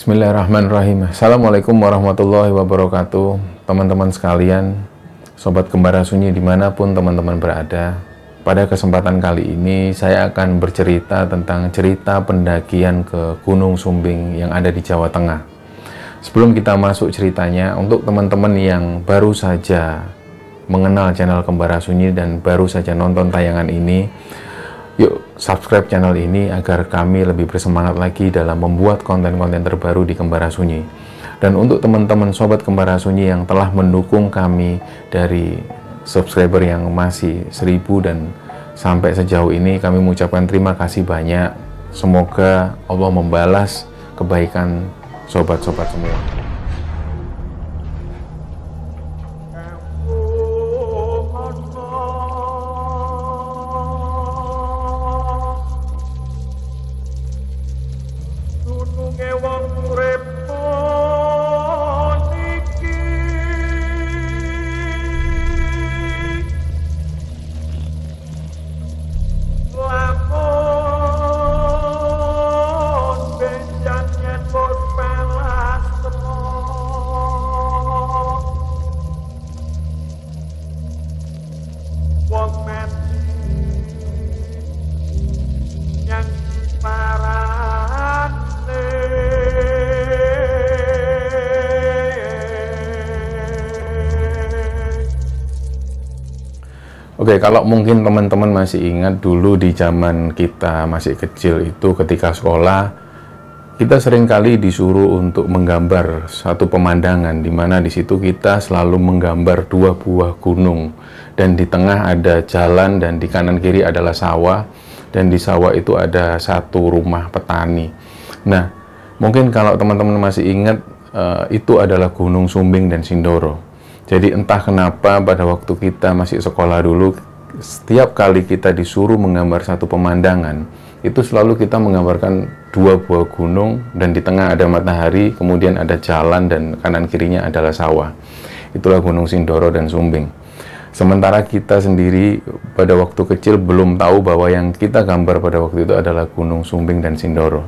Bismillahirrahmanirrahim. Assalamualaikum warahmatullahi wabarakatuh. Teman-teman sekalian, Sobat Kembara Sunyi di mana pun teman-teman berada. Pada kesempatan kali ini saya akan bercerita tentang cerita pendakian ke Gunung Sumbing yang ada di Jawa Tengah. Sebelum kita masuk ceritanya, untuk teman-teman yang baru saja mengenal channel Kembara Sunyi dan baru saja nonton tayangan ini, Yuk subscribe channel ini agar kami lebih bersemangat lagi dalam membuat konten-konten terbaru di Kembara Sunyi. Dan untuk teman-teman sobat Kembara Sunyi yang telah mendukung kami dari subscriber yang masih seribu dan sampai sejauh ini kami mengucapkan terima kasih banyak. Semoga Allah membalas kebaikan sobat-sobat semua. Oke, kalau mungkin teman-teman masih ingat dulu di zaman kita masih kecil itu ketika sekolah kita sering kali disuruh untuk menggambar satu pemandangan di mana di situ kita selalu menggambar dua buah gunung dan di tengah ada jalan dan di kanan kiri adalah sawah dan di sawah itu ada satu rumah petani. Nah, mungkin kalau teman-teman masih ingat uh, itu adalah Gunung Sumbing dan Sindoro. Jadi entah kenapa pada waktu kita masih sekolah dulu, setiap kali kita disuruh menggambar satu pemandangan, itu selalu kita menggambarkan dua buah gunung dan di tengah ada matahari, kemudian ada jalan dan kanan kirinya adalah sawah. Itulah Gunung Sindoro dan Sumbing. Sementara kita sendiri pada waktu kecil belum tahu bahwa yang kita gambar pada waktu itu adalah Gunung Sumbing dan Sindoro.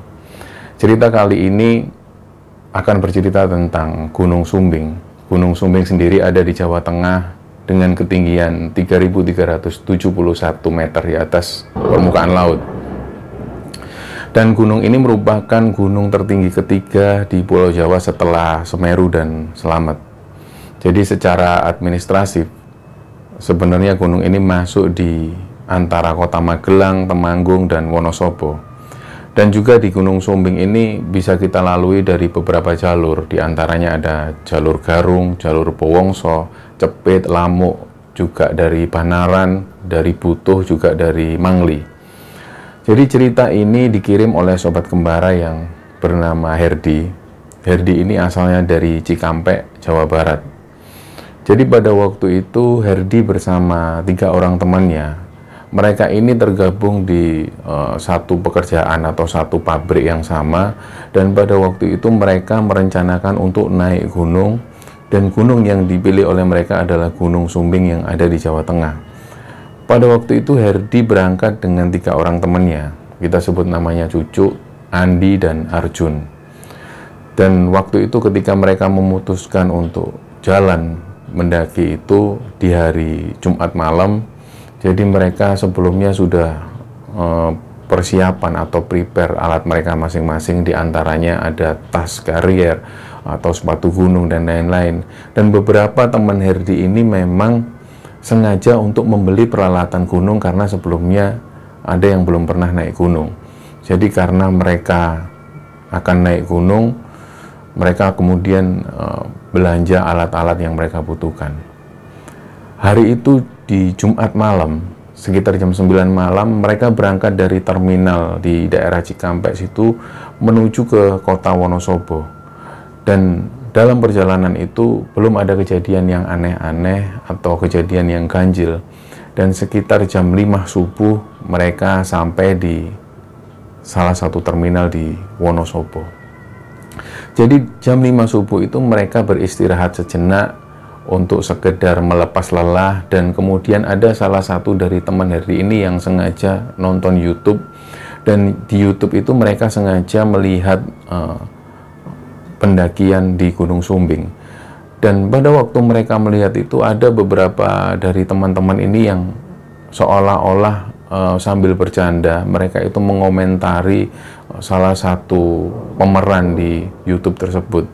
Cerita kali ini akan bercerita tentang Gunung Sumbing Gunung Sumbing sendiri ada di Jawa Tengah dengan ketinggian 3.371 meter di atas permukaan laut. Dan gunung ini merupakan gunung tertinggi ketiga di Pulau Jawa setelah Semeru dan Selamat. Jadi secara administratif, sebenarnya gunung ini masuk di antara kota Magelang, Temanggung, dan Wonosobo. Dan juga di Gunung Sumbing ini bisa kita lalui dari beberapa jalur, di antaranya ada jalur Garung, jalur Powongso, Cepit, Lamuk, juga dari Banaran, dari Butuh, juga dari Mangli. Jadi cerita ini dikirim oleh sobat kembara yang bernama Herdi. Herdi ini asalnya dari Cikampek, Jawa Barat. Jadi pada waktu itu Herdi bersama tiga orang temannya mereka ini tergabung di uh, satu pekerjaan atau satu pabrik yang sama dan pada waktu itu mereka merencanakan untuk naik gunung dan gunung yang dipilih oleh mereka adalah Gunung Sumbing yang ada di Jawa Tengah. Pada waktu itu Herdi berangkat dengan tiga orang temannya. Kita sebut namanya Cucu, Andi, dan Arjun. Dan waktu itu ketika mereka memutuskan untuk jalan mendaki itu di hari Jumat malam, jadi mereka sebelumnya sudah uh, persiapan atau prepare alat mereka masing-masing di antaranya ada tas karier atau sepatu gunung dan lain-lain. Dan beberapa teman Herdi ini memang sengaja untuk membeli peralatan gunung karena sebelumnya ada yang belum pernah naik gunung. Jadi karena mereka akan naik gunung, mereka kemudian uh, belanja alat-alat yang mereka butuhkan. Hari itu di Jumat malam, sekitar jam 9 malam, mereka berangkat dari terminal di daerah Cikampek situ menuju ke kota Wonosobo. Dan dalam perjalanan itu belum ada kejadian yang aneh-aneh atau kejadian yang ganjil. Dan sekitar jam 5 subuh mereka sampai di salah satu terminal di Wonosobo. Jadi jam 5 subuh itu mereka beristirahat sejenak untuk sekedar melepas lelah dan kemudian ada salah satu dari teman Herdi ini yang sengaja nonton YouTube dan di YouTube itu mereka sengaja melihat uh, pendakian di Gunung Sumbing. Dan pada waktu mereka melihat itu ada beberapa dari teman-teman ini yang seolah-olah uh, sambil bercanda mereka itu mengomentari uh, salah satu pemeran di YouTube tersebut.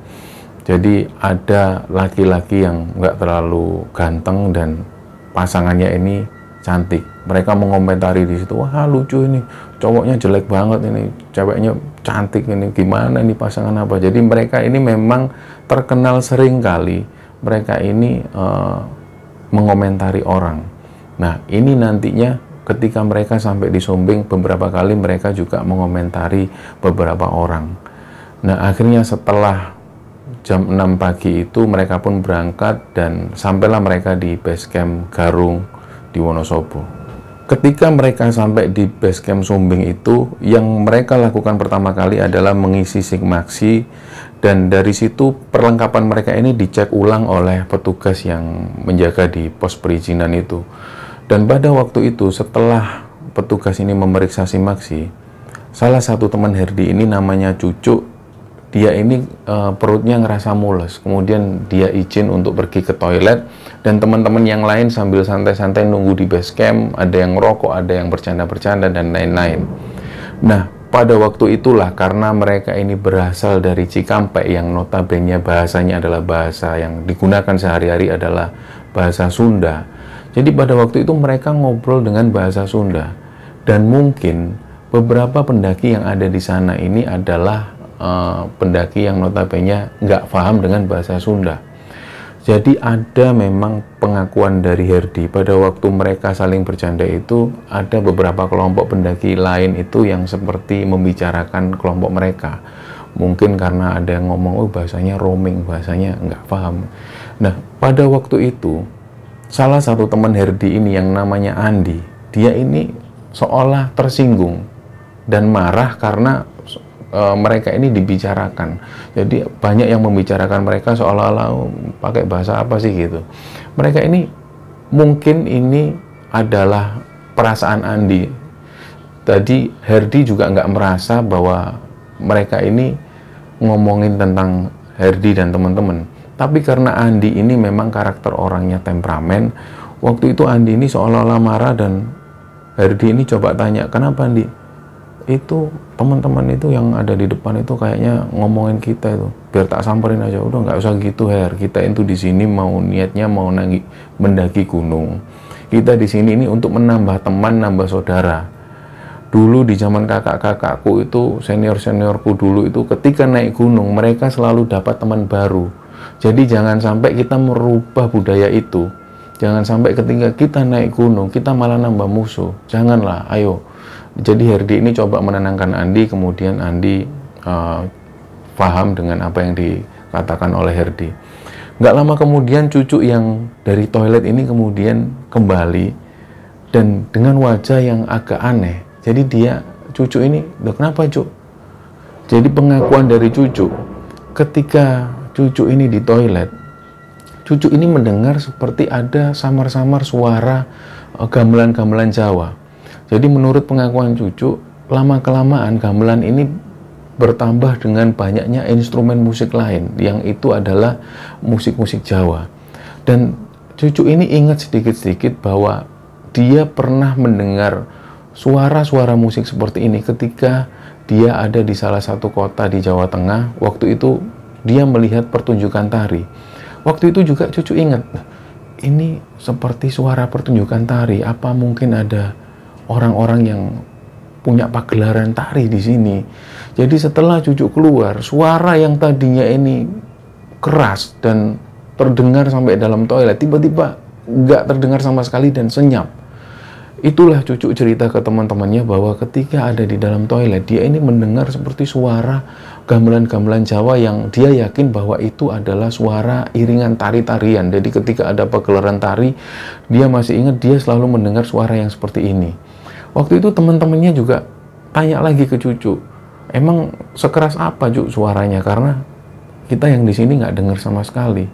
Jadi ada laki-laki yang nggak terlalu ganteng dan pasangannya ini cantik. Mereka mengomentari di situ, wah lucu ini, cowoknya jelek banget ini, ceweknya cantik ini, gimana ini pasangan apa? Jadi mereka ini memang terkenal sering kali mereka ini uh, mengomentari orang. Nah ini nantinya ketika mereka sampai di Sumbing beberapa kali mereka juga mengomentari beberapa orang. Nah akhirnya setelah jam 6 pagi itu mereka pun berangkat dan sampailah mereka di base camp Garung di Wonosobo. Ketika mereka sampai di base camp Sumbing itu, yang mereka lakukan pertama kali adalah mengisi sigmaksi dan dari situ perlengkapan mereka ini dicek ulang oleh petugas yang menjaga di pos perizinan itu. Dan pada waktu itu setelah petugas ini memeriksa simaksi, salah satu teman Herdi ini namanya Cucu dia ini uh, perutnya ngerasa mules, kemudian dia izin untuk pergi ke toilet dan teman-teman yang lain sambil santai-santai nunggu di base camp, ada yang ngerokok, ada yang bercanda-bercanda dan lain-lain. Nah, pada waktu itulah karena mereka ini berasal dari Cikampek yang notabene bahasanya adalah bahasa yang digunakan sehari-hari adalah bahasa Sunda. Jadi pada waktu itu mereka ngobrol dengan bahasa Sunda dan mungkin beberapa pendaki yang ada di sana ini adalah uh, pendaki yang notabene nggak paham dengan bahasa Sunda. Jadi ada memang pengakuan dari Herdi pada waktu mereka saling bercanda itu ada beberapa kelompok pendaki lain itu yang seperti membicarakan kelompok mereka. Mungkin karena ada yang ngomong oh bahasanya roaming, bahasanya nggak paham. Nah pada waktu itu salah satu teman Herdi ini yang namanya Andi, dia ini seolah tersinggung dan marah karena e, mereka ini dibicarakan. Jadi banyak yang membicarakan mereka seolah-olah oh, pakai bahasa apa sih gitu. Mereka ini mungkin ini adalah perasaan Andi. Tadi Herdi juga nggak merasa bahwa mereka ini ngomongin tentang Herdi dan teman-teman. Tapi karena Andi ini memang karakter orangnya temperamen, waktu itu Andi ini seolah-olah marah dan Herdi ini coba tanya, kenapa Andi? Itu teman-teman itu yang ada di depan itu kayaknya ngomongin kita itu. Biar tak samperin aja. Udah nggak usah gitu her. Kita itu di sini mau niatnya mau nangi mendaki gunung. Kita di sini ini untuk menambah teman nambah saudara. Dulu di zaman kakak-kakakku itu senior-seniorku dulu itu ketika naik gunung mereka selalu dapat teman baru. Jadi jangan sampai kita merubah budaya itu. Jangan sampai ketika kita naik gunung kita malah nambah musuh. Janganlah ayo jadi Herdi ini coba menenangkan Andi, kemudian Andi uh, paham dengan apa yang dikatakan oleh Herdi. Nggak lama kemudian cucu yang dari toilet ini kemudian kembali dan dengan wajah yang agak aneh. Jadi dia cucu ini, Loh, kenapa cuk? Jadi pengakuan dari cucu, ketika cucu ini di toilet, cucu ini mendengar seperti ada samar-samar suara uh, gamelan-gamelan Jawa. Jadi menurut pengakuan cucu, lama-kelamaan gamelan ini bertambah dengan banyaknya instrumen musik lain yang itu adalah musik-musik Jawa. Dan cucu ini ingat sedikit-sedikit bahwa dia pernah mendengar suara-suara musik seperti ini ketika dia ada di salah satu kota di Jawa Tengah. Waktu itu dia melihat pertunjukan tari. Waktu itu juga cucu ingat, ini seperti suara pertunjukan tari. Apa mungkin ada orang-orang yang punya pagelaran tari di sini. Jadi setelah cucu keluar, suara yang tadinya ini keras dan terdengar sampai dalam toilet, tiba-tiba nggak terdengar sama sekali dan senyap. Itulah cucu cerita ke teman-temannya bahwa ketika ada di dalam toilet, dia ini mendengar seperti suara gamelan-gamelan Jawa yang dia yakin bahwa itu adalah suara iringan tari-tarian. Jadi ketika ada pagelaran tari, dia masih ingat dia selalu mendengar suara yang seperti ini. Waktu itu teman-temannya juga tanya lagi ke cucu, emang sekeras apa cucu suaranya? Karena kita yang di sini nggak dengar sama sekali.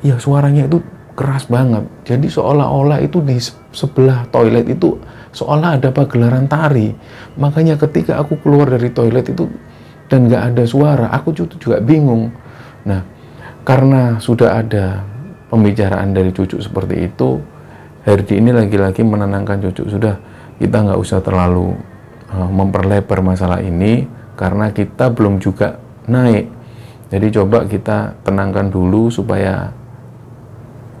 Ya suaranya itu keras banget. Jadi seolah-olah itu di sebelah toilet itu seolah ada pagelaran tari. Makanya ketika aku keluar dari toilet itu dan nggak ada suara aku juga bingung nah karena sudah ada pembicaraan dari cucu seperti itu Herdi ini lagi-lagi menenangkan cucu sudah kita nggak usah terlalu uh, memperlebar masalah ini karena kita belum juga naik. Jadi coba kita tenangkan dulu supaya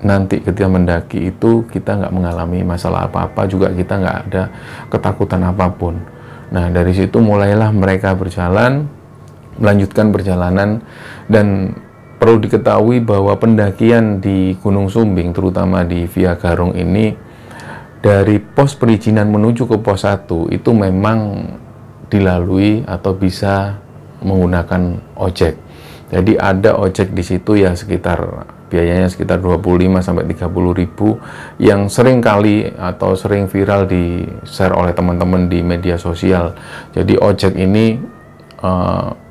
nanti ketika mendaki itu kita nggak mengalami masalah apa-apa juga kita nggak ada ketakutan apa pun. Nah dari situ mulailah mereka berjalan melanjutkan perjalanan dan perlu diketahui bahwa pendakian di Gunung Sumbing terutama di Via Garung ini dari pos perizinan menuju ke pos 1 itu memang dilalui atau bisa menggunakan ojek. Jadi ada ojek di situ ya sekitar biayanya sekitar 25 sampai 30 ribu yang sering kali atau sering viral di share oleh teman-teman di media sosial. Jadi ojek ini uh,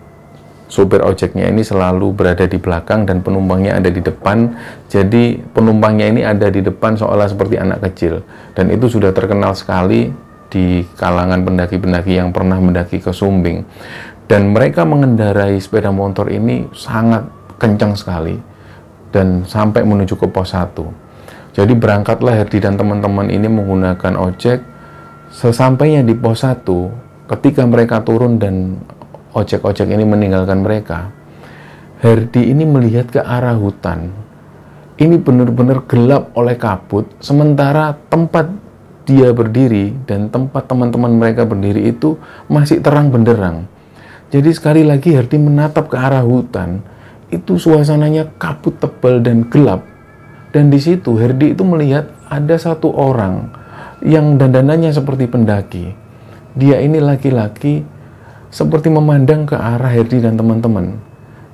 Sopir ojeknya ini selalu berada di belakang dan penumpangnya ada di depan. Jadi penumpangnya ini ada di depan seolah seperti anak kecil. Dan itu sudah terkenal sekali di kalangan pendaki-pendaki yang pernah mendaki ke Sumbing. Dan mereka mengendarai sepeda motor ini sangat kencang sekali dan sampai menuju ke pos 1. Jadi berangkatlah Herdi dan teman-teman ini menggunakan ojek. Sesampainya di pos 1, ketika mereka turun dan ojek-ojek ini meninggalkan mereka, Herdi ini melihat ke arah hutan. Ini benar-benar gelap oleh kabut, sementara tempat dia berdiri dan tempat teman-teman mereka berdiri itu masih terang benderang. Jadi sekali lagi Herdi menatap ke arah hutan, itu suasananya kabut tebal dan gelap. Dan di situ Herdi itu melihat ada satu orang yang dandanannya seperti pendaki. Dia ini laki-laki seperti memandang ke arah Herdi dan teman-teman.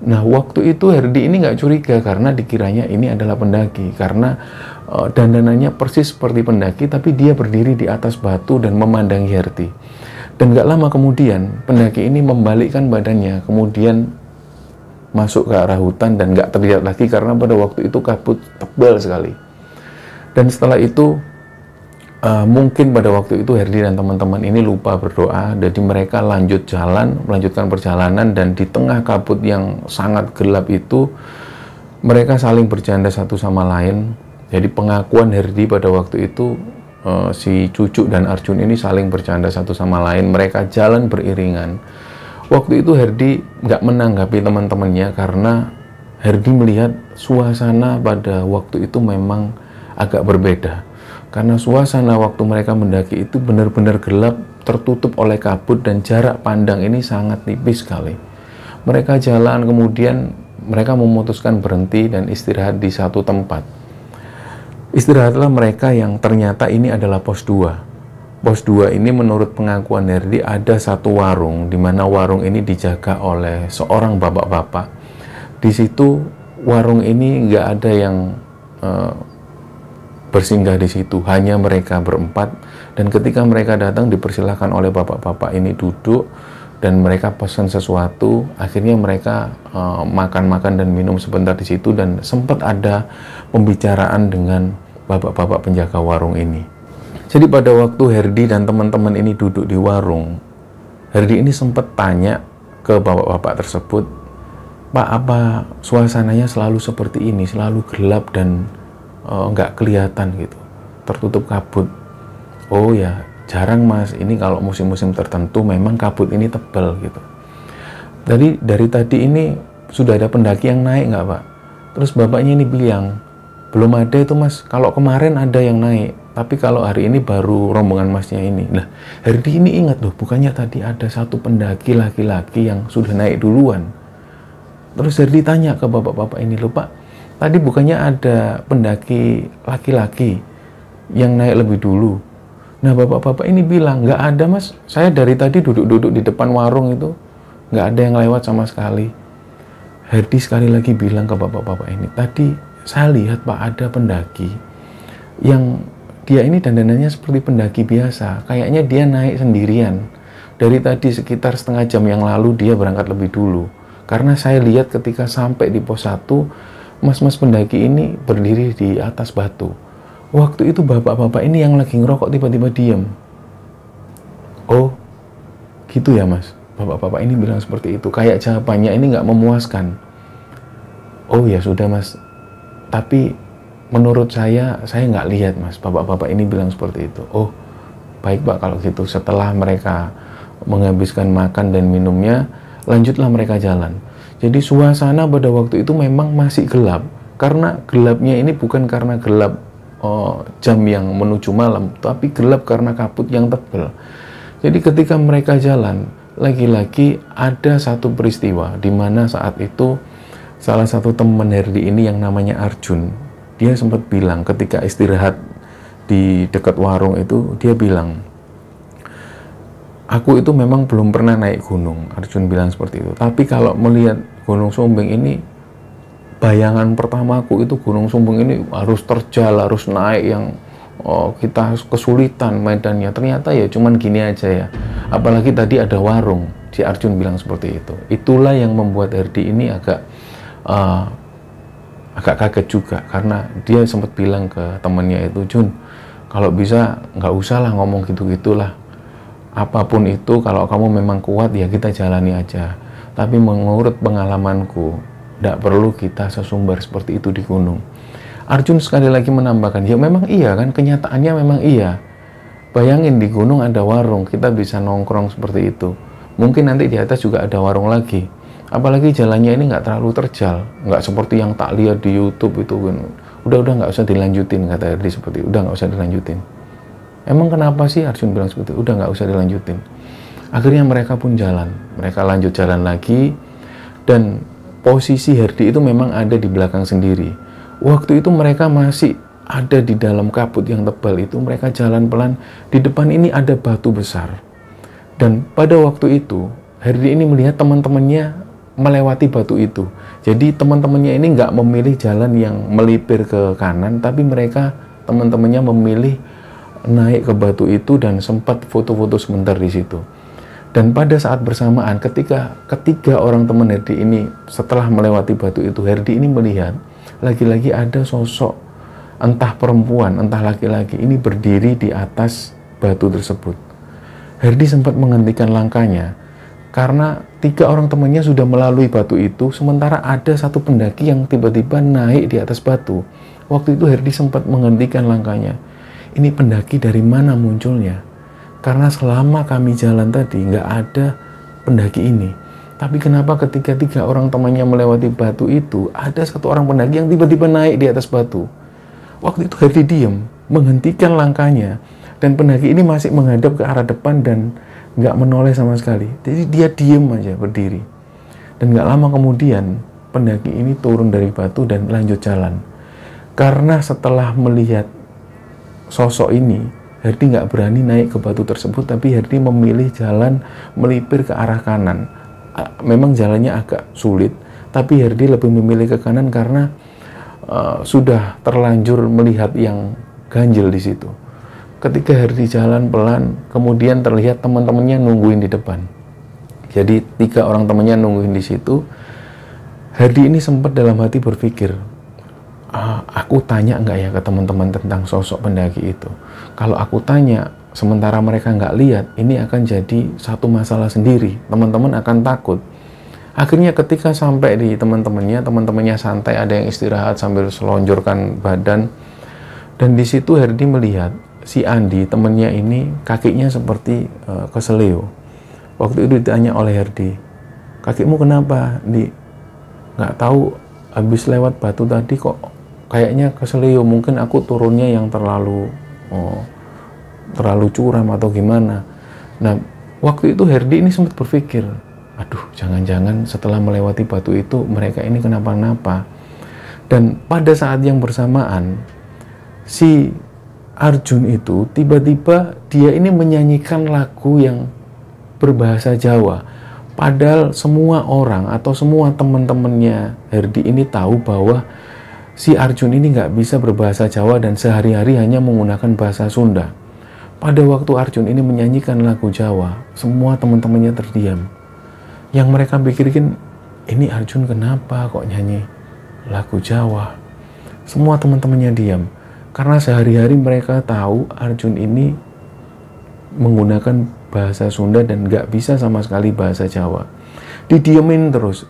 Nah, waktu itu Herdi ini nggak curiga karena dikiranya ini adalah pendaki karena uh, dandanannya persis seperti pendaki, tapi dia berdiri di atas batu dan memandangi Herdi. Dan nggak lama kemudian pendaki ini membalikkan badannya, kemudian masuk ke arah hutan dan nggak terlihat lagi karena pada waktu itu kabut tebal sekali. Dan setelah itu uh, mungkin pada waktu itu Herdi dan teman-teman ini lupa berdoa, jadi mereka lanjut jalan, melanjutkan perjalanan dan di tengah kabut yang sangat gelap itu mereka saling bercanda satu sama lain. Jadi pengakuan Herdi pada waktu itu uh, si Cucu dan Arjun ini saling bercanda satu sama lain. Mereka jalan beriringan. Waktu itu Herdi nggak menanggapi teman-temannya karena Herdi melihat suasana pada waktu itu memang agak berbeda karena suasana waktu mereka mendaki itu benar-benar gelap, tertutup oleh kabut dan jarak pandang ini sangat tipis sekali. Mereka jalan kemudian mereka memutuskan berhenti dan istirahat di satu tempat. Istirahatlah mereka yang ternyata ini adalah pos 2. Pos 2 ini menurut pengakuan Herdi ada satu warung di mana warung ini dijaga oleh seorang bapak-bapak. Di situ warung ini nggak ada yang uh, bersinggah di situ. Hanya mereka berempat. Dan ketika mereka datang dipersilahkan oleh bapak-bapak ini duduk. Dan mereka pesan sesuatu. Akhirnya mereka eh, makan-makan uh, dan minum sebentar di situ. Dan sempat ada pembicaraan dengan bapak-bapak penjaga warung ini. Jadi pada waktu Herdi dan teman-teman ini duduk di warung Herdi ini sempat tanya ke bapak-bapak tersebut Pak apa suasananya selalu seperti ini? Selalu gelap dan nggak uh, kelihatan gitu. Tertutup kabut. Oh ya jarang mas. Ini kalau musim-musim tertentu memang kabut ini tebal gitu. Jadi dari tadi ini sudah ada pendaki yang naik nggak pak? Terus bapaknya ini bilang belum ada itu mas. Kalau kemarin ada yang naik tapi kalau hari ini baru rombongan masnya ini. Nah hari ini ingat loh bukannya tadi ada satu pendaki laki-laki yang sudah naik duluan. Terus Herdi tanya ke bapak-bapak ini loh pak Tadi bukannya ada pendaki laki-laki yang naik lebih dulu. Nah bapak-bapak ini bilang, nggak ada mas, saya dari tadi duduk-duduk di depan warung itu, nggak ada yang lewat sama sekali. Herdi sekali lagi bilang ke bapak-bapak ini, tadi saya lihat pak ada pendaki yang dia ini dandanannya seperti pendaki biasa, kayaknya dia naik sendirian. Dari tadi sekitar setengah jam yang lalu dia berangkat lebih dulu. Karena saya lihat ketika sampai di pos 1, mas-mas pendaki ini berdiri di atas batu. Waktu itu bapak-bapak ini yang lagi ngerokok tiba-tiba diam. Oh, gitu ya mas? bapak-bapak ini bilang seperti itu. Kayak jawabannya ini nggak memuaskan. Oh ya sudah mas, tapi menurut saya saya nggak lihat mas, bapak-bapak ini bilang seperti itu. Oh baik pak kalau gitu. Setelah mereka menghabiskan makan dan minumnya, lanjutlah mereka jalan. Jadi suasana pada waktu itu memang masih gelap. Karena gelapnya ini bukan karena gelap oh, jam yang menuju malam, tapi gelap karena kabut yang tebal. Jadi ketika mereka jalan, lagi-lagi ada satu peristiwa di mana saat itu salah satu teman Herdi ini yang namanya Arjun, dia sempat bilang ketika istirahat di dekat warung itu, dia bilang, aku itu memang belum pernah naik gunung. Arjun bilang seperti itu. Tapi kalau melihat Gunung Sumbing ini, bayangan pertamaku itu Gunung Sumbing ini harus terjal, harus naik yang oh, kita kesulitan medannya. Ternyata ya cuman gini aja ya. Apalagi tadi ada warung. Si Arjun bilang seperti itu. Itulah yang membuat Herdi ini agak uh, agak kaget juga karena dia sempat bilang ke temannya itu Jun kalau bisa nggak usah lah ngomong gitu gitulah apa pun itu kalau kamu memang kuat ya kita jalani aja tapi mengurut pengalamanku tidak perlu kita sesumbar seperti itu di gunung. Arjun sekali lagi menambahkan ya memang iya kan? Kenyataannya memang iya. Bayangin di gunung ada warung kita bisa nongkrong seperti itu. Mungkin nanti di atas juga ada warung lagi. Apalagi jalannya ini nggak terlalu terjal nggak seperti yang tak lihat di YouTube itu kan. Udah udah nggak usah dilanjutin kata Erdi seperti udah nggak usah dilanjutin. Emang kenapa sih? Arjun bilang seperti? Udah nggak usah dilanjutin. Akhirnya mereka pun jalan. Mereka lanjut jalan lagi. Dan posisi Herdi itu memang ada di belakang sendiri. Waktu itu mereka masih ada di dalam kabut yang tebal itu. Mereka jalan pelan. Di depan ini ada batu besar. Dan pada waktu itu, Herdi ini melihat teman-temannya melewati batu itu. Jadi teman-temannya ini nggak memilih jalan yang melipir ke kanan, tapi mereka teman-temannya memilih naik ke batu itu dan sempat foto-foto sebentar di situ. Dan pada saat bersamaan ketika ketiga orang teman Herdi ini setelah melewati batu itu, Herdi ini melihat lagi-lagi ada sosok entah perempuan, entah laki-laki ini berdiri di atas batu tersebut. Herdi sempat menghentikan langkahnya karena tiga orang temannya sudah melalui batu itu, sementara ada satu pendaki yang tiba-tiba naik di atas batu. Waktu itu Herdi sempat menghentikan langkahnya ini pendaki dari mana munculnya? Karena selama kami jalan tadi nggak ada pendaki ini. Tapi kenapa ketika tiga orang temannya melewati batu itu, ada satu orang pendaki yang tiba-tiba naik di atas batu. Waktu itu Herdi diam, menghentikan langkahnya, dan pendaki ini masih menghadap ke arah depan dan nggak menoleh sama sekali. Jadi dia diam aja berdiri. Dan nggak lama kemudian pendaki ini turun dari batu dan lanjut jalan. Karena setelah melihat sosok ini, Herdi nggak berani naik ke batu tersebut, tapi Herdi memilih jalan melipir ke arah kanan. Memang jalannya agak sulit, tapi Herdi lebih memilih ke kanan karena uh, sudah terlanjur melihat yang ganjil di situ. Ketika Herdi jalan pelan, kemudian terlihat teman-temannya nungguin di depan. Jadi tiga orang temannya nungguin di situ. Herdi ini sempat dalam hati berpikir, uh, aku tanya nggak ya ke teman-teman tentang sosok pendaki itu. Kalau aku tanya, sementara mereka nggak lihat, ini akan jadi satu masalah sendiri. Teman-teman akan takut. Akhirnya ketika sampai di teman-temannya, teman-temannya santai, ada yang istirahat sambil selonjorkan badan. Dan di situ Herdi melihat si Andi, temannya ini kakinya seperti uh, keseleo. Waktu itu ditanya oleh Herdi, kakimu kenapa? Di nggak tahu habis lewat batu tadi kok kayaknya keselio mungkin aku turunnya yang terlalu oh, terlalu curam atau gimana? Nah waktu itu Herdi ini sempat berpikir aduh jangan-jangan setelah melewati batu itu mereka ini kenapa-napa. Dan pada saat yang bersamaan si Arjun itu tiba-tiba dia ini menyanyikan lagu yang berbahasa Jawa. Padahal semua orang atau semua teman-temannya Herdi ini tahu bahwa si Arjun ini nggak bisa berbahasa Jawa dan sehari-hari hanya menggunakan bahasa Sunda. Pada waktu Arjun ini menyanyikan lagu Jawa, semua teman-temannya terdiam. Yang mereka pikirkan, ini Arjun kenapa kok nyanyi lagu Jawa? Semua teman-temannya diam. Karena sehari-hari mereka tahu Arjun ini menggunakan bahasa Sunda dan nggak bisa sama sekali bahasa Jawa. Didiemin terus.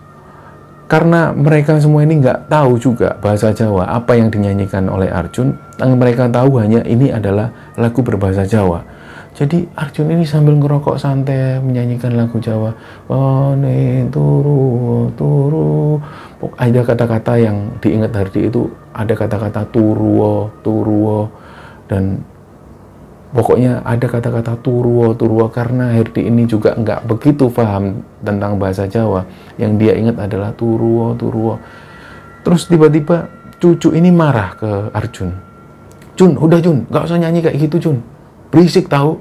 Karena mereka semua ini nggak tahu juga bahasa Jawa, apa yang dinyanyikan oleh Arjun, yang mereka tahu hanya ini adalah lagu berbahasa Jawa. Jadi Arjun ini sambil ngerokok santai menyanyikan lagu Jawa. Wane turu turu. Ada kata-kata yang diingat Hardi itu ada kata-kata turuo turuo dan pokoknya ada kata-kata turuo turuo karena Herdi ini juga nggak begitu paham tentang bahasa Jawa. Yang dia ingat adalah turuo turuo terus tiba-tiba cucu ini marah ke Arjun. Jun udah Jun. Nggak usah nyanyi kayak gitu Jun. Berisik tahu.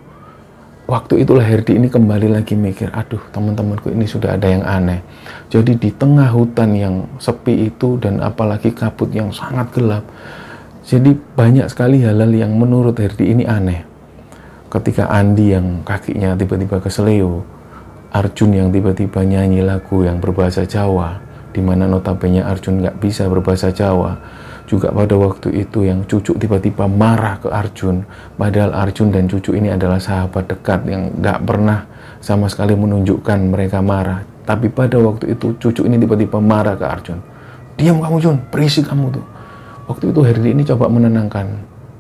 Waktu itulah Herdi ini kembali lagi mikir aduh teman-temanku ini sudah ada yang aneh. Jadi di tengah hutan yang sepi itu dan apalagi kabut yang sangat gelap jadi banyak sekali hal-hal yang menurut Herdi ini aneh ketika Andi yang kakinya tiba-tiba keseleo, Arjun yang tiba-tiba nyanyi lagu yang berbahasa Jawa, di mana notabene Arjun nggak bisa berbahasa Jawa. Juga pada waktu itu yang cucu tiba-tiba marah ke Arjun, padahal Arjun dan cucu ini adalah sahabat dekat yang nggak pernah sama sekali menunjukkan mereka marah. Tapi pada waktu itu cucu ini tiba-tiba marah ke Arjun. Diam kamu Jun, berisik kamu tuh. Waktu itu Herdi ini coba menenangkan.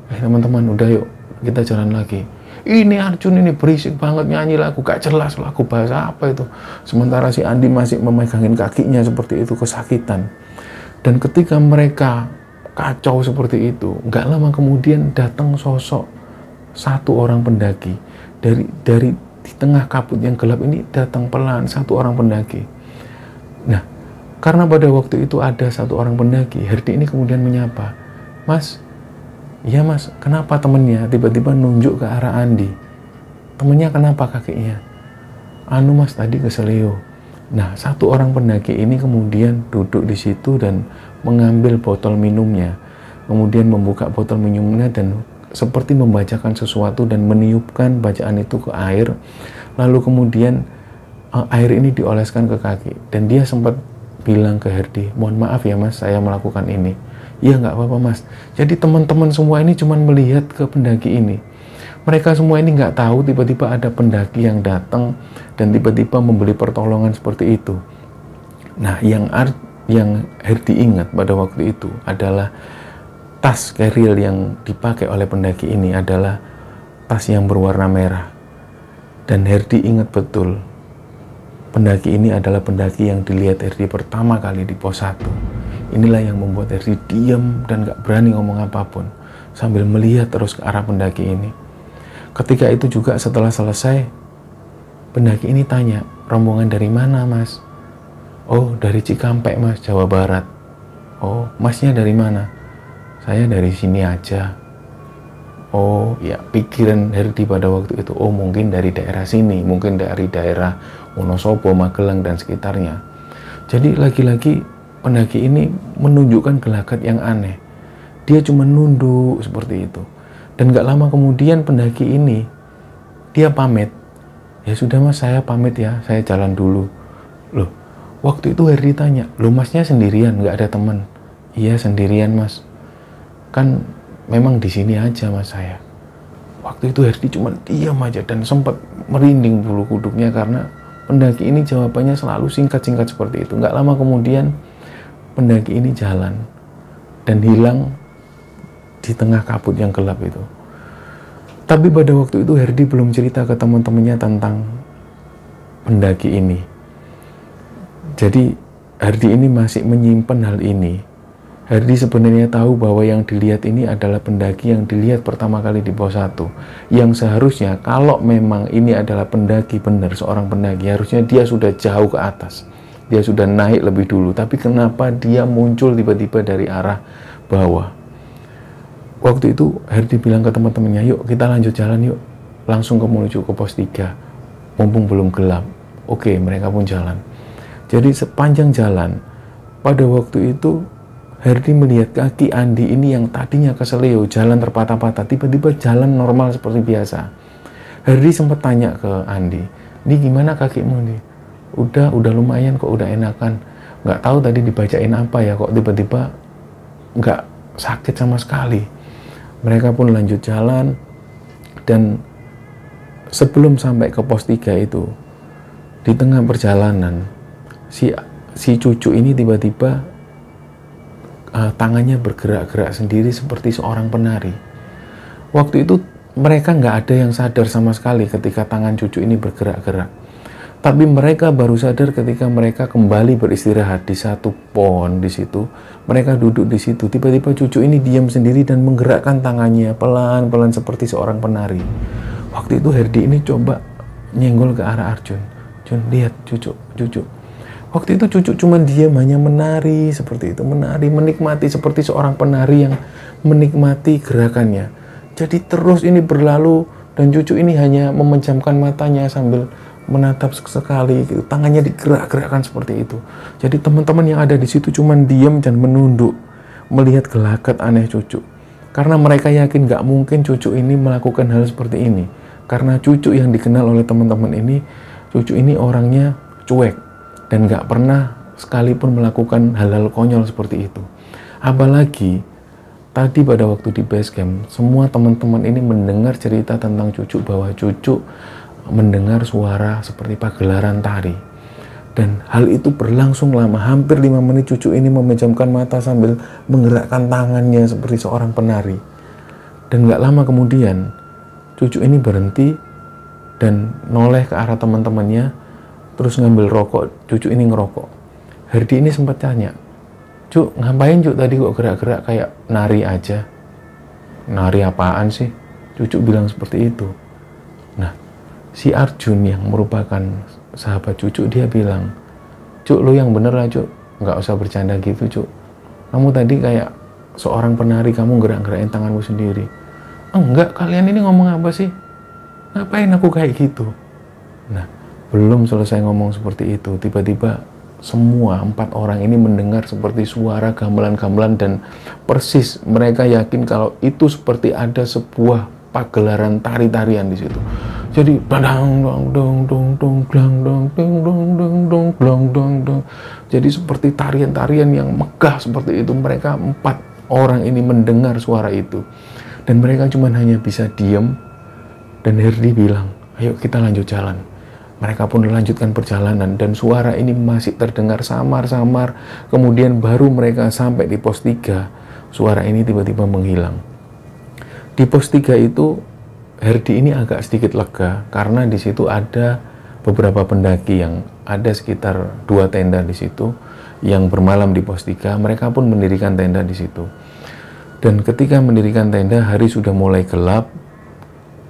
Eh teman-teman udah yuk kita jalan lagi ini Arjun ini berisik banget nyanyi lagu gak jelas lagu bahasa apa itu. Sementara si Andi masih memegangin kakinya seperti itu kesakitan. Dan ketika mereka kacau seperti itu nggak lama kemudian datang sosok satu orang pendaki. Dari dari di tengah kabut yang gelap ini datang pelan satu orang pendaki. Nah karena pada waktu itu ada satu orang pendaki Herdi ini kemudian menyapa mas Iya mas, kenapa temennya tiba-tiba nunjuk ke arah Andi? Temennya kenapa kakinya? Anu mas tadi ke Seleo. Nah, satu orang pendaki ini kemudian duduk di situ dan mengambil botol minumnya. Kemudian membuka botol minumnya dan seperti membacakan sesuatu dan meniupkan bacaan itu ke air. Lalu kemudian uh, air ini dioleskan ke kaki. Dan dia sempat bilang ke Herdi, mohon maaf ya mas, saya melakukan ini Iya nggak apa-apa mas. Jadi teman-teman semua ini cuma melihat ke pendaki ini. Mereka semua ini nggak tahu tiba-tiba ada pendaki yang datang dan tiba-tiba membeli pertolongan seperti itu. Nah, yang art, yang Herdi ingat pada waktu itu adalah tas keril yang dipakai oleh pendaki ini adalah tas yang berwarna merah. Dan Herdi ingat betul, pendaki ini adalah pendaki yang dilihat Herdi pertama kali di pos 1 Inilah yang membuat Erdi diam dan gak berani ngomong apa pun sambil melihat terus ke arah pendaki ini. Ketika itu juga setelah selesai, pendaki ini tanya, rombongan dari mana mas? Oh dari Cikampek mas, Jawa Barat. Oh masnya dari mana? Saya dari sini aja. Oh ya pikiran Herdi pada waktu itu, oh mungkin dari daerah sini, mungkin dari daerah Wonosobo, Magelang dan sekitarnya. Jadi lagi-lagi pendaki ini menunjukkan gelagat yang aneh. Dia cuma nunduk seperti itu. Dan gak lama kemudian pendaki ini, dia pamit. Ya sudah mas, saya pamit ya, saya jalan dulu. Loh, waktu itu Herdi tanya, loh masnya sendirian, gak ada teman? Iya sendirian mas. Kan memang di sini aja mas saya. Waktu itu Herdi cuma diam aja dan sempat merinding bulu kuduknya karena pendaki ini jawabannya selalu singkat-singkat seperti itu. Gak lama kemudian pendaki ini jalan dan hilang di tengah kabut yang gelap itu. Tapi pada waktu itu Herdi belum cerita ke teman-temannya tentang pendaki ini. Jadi Herdi ini masih menyimpan hal ini. Herdi sebenarnya tahu bahwa yang dilihat ini adalah pendaki yang dilihat pertama kali di pos 1. Yang seharusnya kalau memang ini adalah pendaki benar, seorang pendaki, harusnya dia sudah jauh ke atas dia sudah naik lebih dulu. Tapi kenapa dia muncul tiba-tiba dari arah bawah? Waktu itu Herdi bilang ke teman-temannya yuk kita lanjut jalan yuk. Langsung ke menuju ke pos 3 mumpung belum gelap. Oke mereka pun jalan. Jadi sepanjang jalan pada waktu itu Herdi melihat kaki Andi ini yang tadinya keseleo jalan terpatah-patah tiba-tiba jalan normal seperti biasa. Herdi sempat tanya ke Andi ini gimana kakimu nih udah udah lumayan kok udah enakan nggak tahu tadi dibacain apa ya kok tiba-tiba nggak sakit sama sekali mereka pun lanjut jalan dan sebelum sampai ke pos 3 itu di tengah perjalanan si si cucu ini tiba-tiba uh, tangannya bergerak-gerak sendiri seperti seorang penari. Waktu itu mereka nggak ada yang sadar sama sekali ketika tangan cucu ini bergerak-gerak. Tapi mereka baru sadar ketika mereka kembali beristirahat di satu pohon di situ. Mereka duduk di situ. Tiba-tiba cucu ini diam sendiri dan menggerakkan tangannya pelan-pelan seperti seorang penari. Waktu itu Herdi ini coba nyenggol ke arah Arjun. Jun, lihat cucu, cucu. Waktu itu cucu cuma diam hanya menari seperti itu, menari, menikmati seperti seorang penari yang menikmati gerakannya. Jadi terus ini berlalu dan cucu ini hanya memejamkan matanya sambil menatap sekali gitu. tangannya digerak-gerakkan seperti itu. Jadi teman-teman yang ada di situ cuma diam dan menunduk melihat gelagat aneh cucu. Karena mereka yakin gak mungkin cucu ini melakukan hal seperti ini. Karena cucu yang dikenal oleh teman-teman ini cucu ini orangnya cuek dan gak pernah sekalipun melakukan hal-hal konyol seperti itu. Apalagi tadi pada waktu di base camp semua teman-teman ini mendengar cerita tentang cucu bahwa cucu mendengar suara seperti pagelaran tari. Dan hal itu berlangsung lama, hampir lima menit cucu ini memejamkan mata sambil menggerakkan tangannya seperti seorang penari. Dan gak lama kemudian, cucu ini berhenti dan noleh ke arah teman-temannya, terus ngambil rokok, cucu ini ngerokok. Herdi ini sempat tanya, Cuk, ngapain Cuk tadi kok gerak-gerak kayak nari aja? Nari apaan sih? Cucu bilang seperti itu. Si Arjun yang merupakan sahabat cucu dia bilang cuk lu yang bener lah cuk. Nggak usah bercanda gitu cuk. Kamu tadi kayak seorang penari kamu gerak-gerakin tanganmu sendiri. Enggak kalian ini ngomong apa sih? Ngapain aku kayak gitu? Nah belum selesai ngomong seperti itu tiba-tiba semua empat orang ini mendengar seperti suara gamelan-gamelan dan persis mereka yakin kalau itu seperti ada sebuah pagelaran tari-tarian di situ. Jadi badang dong dong dong dong dong dong dong dong dong dong dong dong dong. Jadi seperti tarian-tarian yang megah seperti itu mereka empat orang ini mendengar suara itu dan mereka cuma hanya bisa diam dan Herdi bilang, ayo kita lanjut jalan. Mereka pun melanjutkan perjalanan dan suara ini masih terdengar samar-samar. Kemudian baru mereka sampai di pos 3, suara ini tiba-tiba menghilang di pos 3 itu Herdi ini agak sedikit lega karena di situ ada beberapa pendaki yang ada sekitar dua tenda di situ yang bermalam di pos 3 mereka pun mendirikan tenda di situ. Dan ketika mendirikan tenda hari sudah mulai gelap.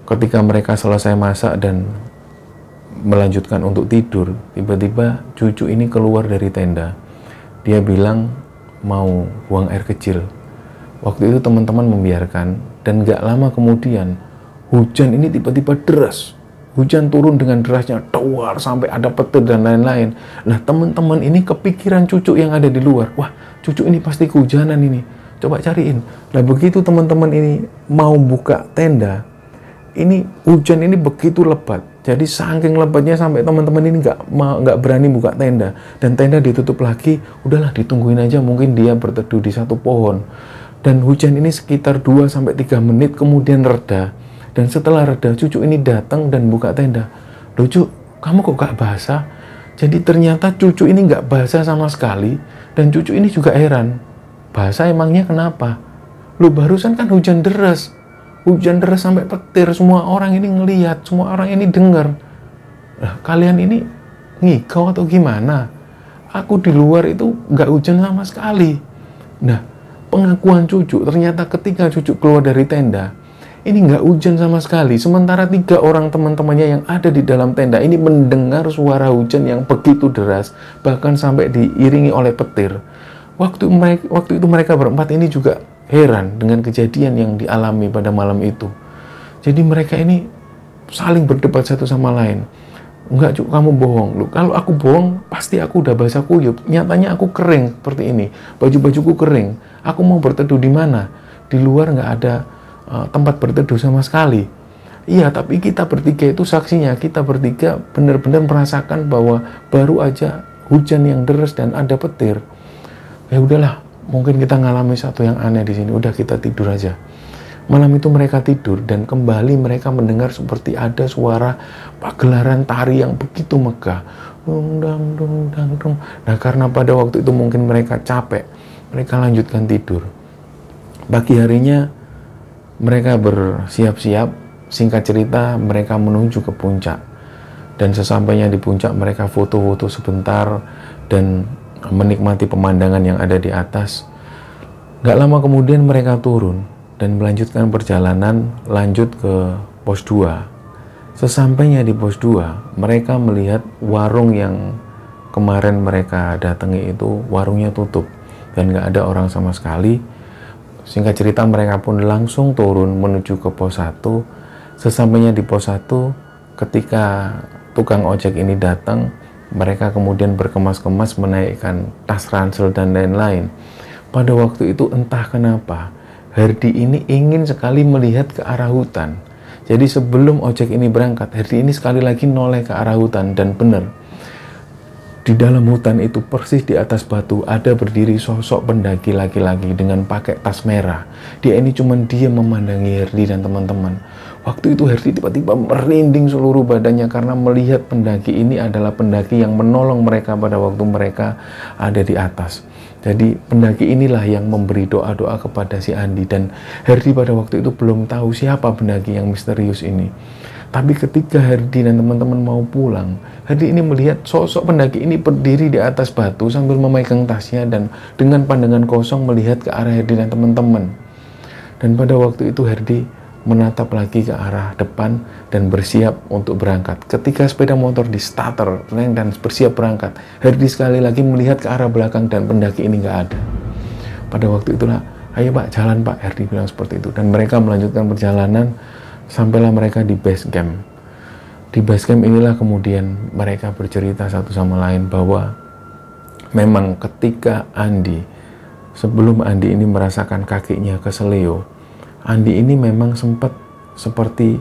Ketika mereka selesai masak dan melanjutkan untuk tidur tiba-tiba cucu ini keluar dari tenda. Dia bilang mau buang air kecil. Waktu itu teman-teman membiarkan dan gak lama kemudian hujan ini tiba-tiba deras. Hujan turun dengan derasnya tawar sampai ada petir dan lain-lain. Nah teman-teman ini kepikiran cucu yang ada di luar. Wah cucu ini pasti kehujanan ini. Coba cariin. Nah begitu teman-teman ini mau buka tenda ini hujan ini begitu lebat. Jadi saking lebatnya sampai teman-teman ini nggak nggak berani buka tenda. Dan tenda ditutup lagi udahlah ditungguin aja mungkin dia berteduh di satu pohon. Dan hujan ini sekitar 2 sampai 3 menit kemudian reda. Dan setelah reda, cucu ini datang dan buka tenda. Lucu, kamu kok gak basah? Jadi ternyata cucu ini gak basah sama sekali. Dan cucu ini juga heran. Basah emangnya kenapa? Lu barusan kan hujan deras. Hujan deras sampai petir. Semua orang ini ngeliat. Semua orang ini dengar. Nah, kalian ini ngigau atau gimana? Aku di luar itu gak hujan sama sekali. Nah, pengakuan cucu ternyata ketika cucu keluar dari tenda ini nggak hujan sama sekali sementara tiga orang teman-temannya yang ada di dalam tenda ini mendengar suara hujan yang begitu deras bahkan sampai diiringi oleh petir waktu mereka waktu itu mereka berempat ini juga heran dengan kejadian yang dialami pada malam itu jadi mereka ini saling berdebat satu sama lain Enggak, cuk, kamu bohong. Lu, kalau aku bohong, pasti aku udah basah kuyup. Nyatanya aku kering seperti ini. Baju-bajuku kering. Aku mau berteduh di mana? Di luar nggak ada uh, tempat berteduh sama sekali. Iya, tapi kita bertiga itu saksinya. Kita bertiga benar-benar merasakan bahwa baru aja hujan yang deras dan ada petir. Ya udahlah, mungkin kita ngalami satu yang aneh di sini. Udah kita tidur aja. Malam itu mereka tidur dan kembali mereka mendengar seperti ada suara pagelaran tari yang begitu megah. Dung, dung. Nah karena pada waktu itu mungkin mereka capek, mereka lanjutkan tidur. Pagi harinya mereka bersiap-siap, singkat cerita mereka menuju ke puncak. Dan sesampainya di puncak mereka foto-foto sebentar dan menikmati pemandangan yang ada di atas. Gak lama kemudian mereka turun dan melanjutkan perjalanan lanjut ke pos 2. Sesampainya di pos 2, mereka melihat warung yang kemarin mereka datangi itu warungnya tutup dan nggak ada orang sama sekali. Singkat cerita mereka pun langsung turun menuju ke pos 1. Sesampainya di pos 1, ketika tukang ojek ini datang, mereka kemudian berkemas-kemas menaikkan tas ransel dan lain-lain. Pada waktu itu entah kenapa, Herdi ini ingin sekali melihat ke arah hutan. Jadi sebelum ojek ini berangkat, Herdi ini sekali lagi noleh ke arah hutan dan benar. Di dalam hutan itu persis di atas batu ada berdiri sosok pendaki laki-laki dengan pakai tas merah. Dia ini cuma dia memandangi Herdi dan teman-teman. Waktu itu Herdi tiba-tiba merinding seluruh badannya karena melihat pendaki ini adalah pendaki yang menolong mereka pada waktu mereka ada di atas. Jadi pendaki inilah yang memberi doa-doa kepada si Andi dan Herdi pada waktu itu belum tahu siapa pendaki yang misterius ini. Tapi ketika Herdi dan teman-teman mau pulang, Herdi ini melihat sosok pendaki ini berdiri di atas batu sambil memegang tasnya dan dengan pandangan kosong melihat ke arah Herdi dan teman-teman. Dan pada waktu itu Herdi menatap lagi ke arah depan dan bersiap untuk berangkat. Ketika sepeda motor di starter dan bersiap berangkat, Herdi sekali lagi melihat ke arah belakang dan pendaki ini nggak ada. Pada waktu itulah, ayo pak jalan pak, Herdi bilang seperti itu. Dan mereka melanjutkan perjalanan sampailah mereka di base camp. Di base camp inilah kemudian mereka bercerita satu sama lain bahwa memang ketika Andi, sebelum Andi ini merasakan kakinya keseleo, Andi ini memang sempat seperti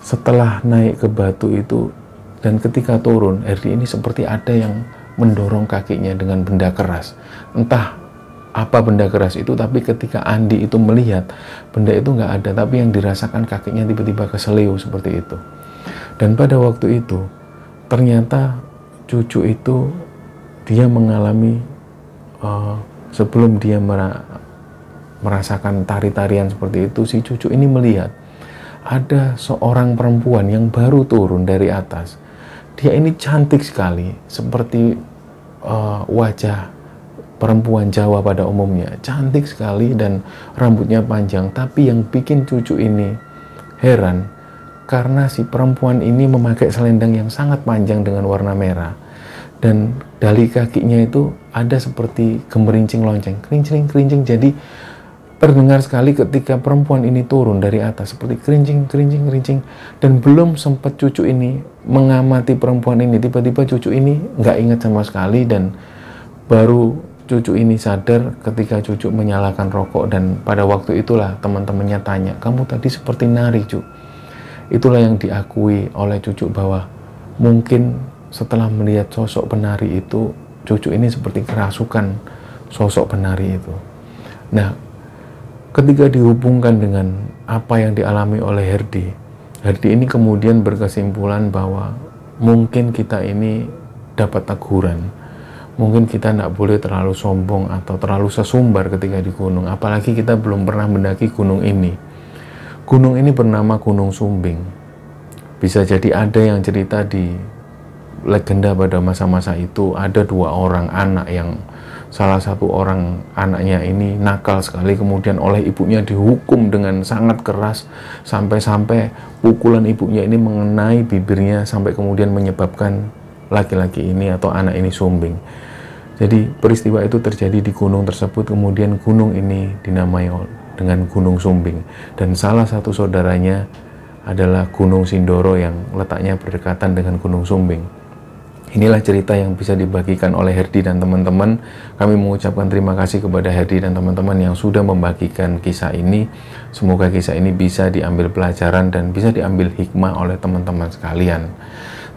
setelah naik ke batu itu dan ketika turun, Erdi ini seperti ada yang mendorong kakinya dengan benda keras. Entah apa benda keras itu, tapi ketika Andi itu melihat benda itu nggak ada, tapi yang dirasakan kakinya tiba-tiba keseleo seperti itu. Dan pada waktu itu, ternyata cucu itu dia mengalami uh, sebelum dia merasakan tari-tarian seperti itu, si cucu ini melihat ada seorang perempuan yang baru turun dari atas. Dia ini cantik sekali, seperti uh, wajah perempuan Jawa pada umumnya. Cantik sekali dan rambutnya panjang. Tapi yang bikin cucu ini heran, karena si perempuan ini memakai selendang yang sangat panjang dengan warna merah. Dan dari kakinya itu ada seperti gemerincing lonceng, kerincing kerincing. Jadi Terdengar sekali ketika perempuan ini turun dari atas seperti kerincing, kerincing, kerincing dan belum sempat cucu ini mengamati perempuan ini tiba-tiba cucu ini nggak ingat sama sekali dan baru cucu ini sadar ketika cucu menyalakan rokok dan pada waktu itulah teman-temannya tanya kamu tadi seperti nari cu itulah yang diakui oleh cucu bahwa mungkin setelah melihat sosok penari itu cucu ini seperti kerasukan sosok penari itu nah ketika dihubungkan dengan apa yang dialami oleh Herdi, Herdi ini kemudian berkesimpulan bahwa mungkin kita ini dapat teguran. Mungkin kita tidak boleh terlalu sombong atau terlalu sesumbar ketika di gunung. Apalagi kita belum pernah mendaki gunung ini. Gunung ini bernama Gunung Sumbing. Bisa jadi ada yang cerita di legenda pada masa-masa itu ada dua orang anak yang salah satu orang anaknya ini nakal sekali kemudian oleh ibunya dihukum dengan sangat keras sampai-sampai pukulan ibunya ini mengenai bibirnya sampai kemudian menyebabkan laki-laki ini atau anak ini sumbing. Jadi peristiwa itu terjadi di gunung tersebut kemudian gunung ini dinamai dengan Gunung Sumbing dan salah satu saudaranya adalah Gunung Sindoro yang letaknya berdekatan dengan Gunung Sumbing. Inilah cerita yang bisa dibagikan oleh Herdi dan teman-teman. Kami mengucapkan terima kasih kepada Herdi dan teman-teman yang sudah membagikan kisah ini. Semoga kisah ini bisa diambil pelajaran dan bisa diambil hikmah oleh teman-teman sekalian.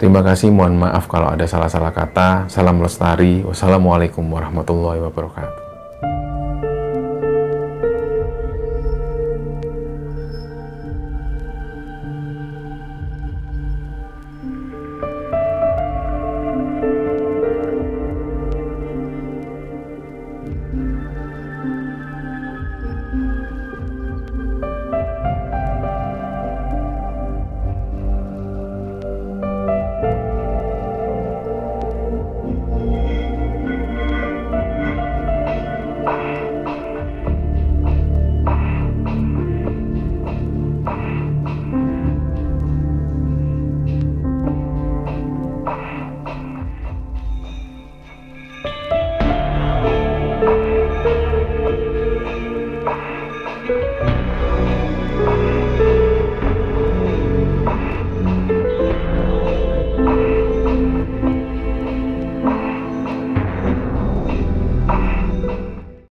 Terima kasih, mohon maaf kalau ada salah-salah kata. Salam lestari. Wassalamualaikum warahmatullahi wabarakatuh.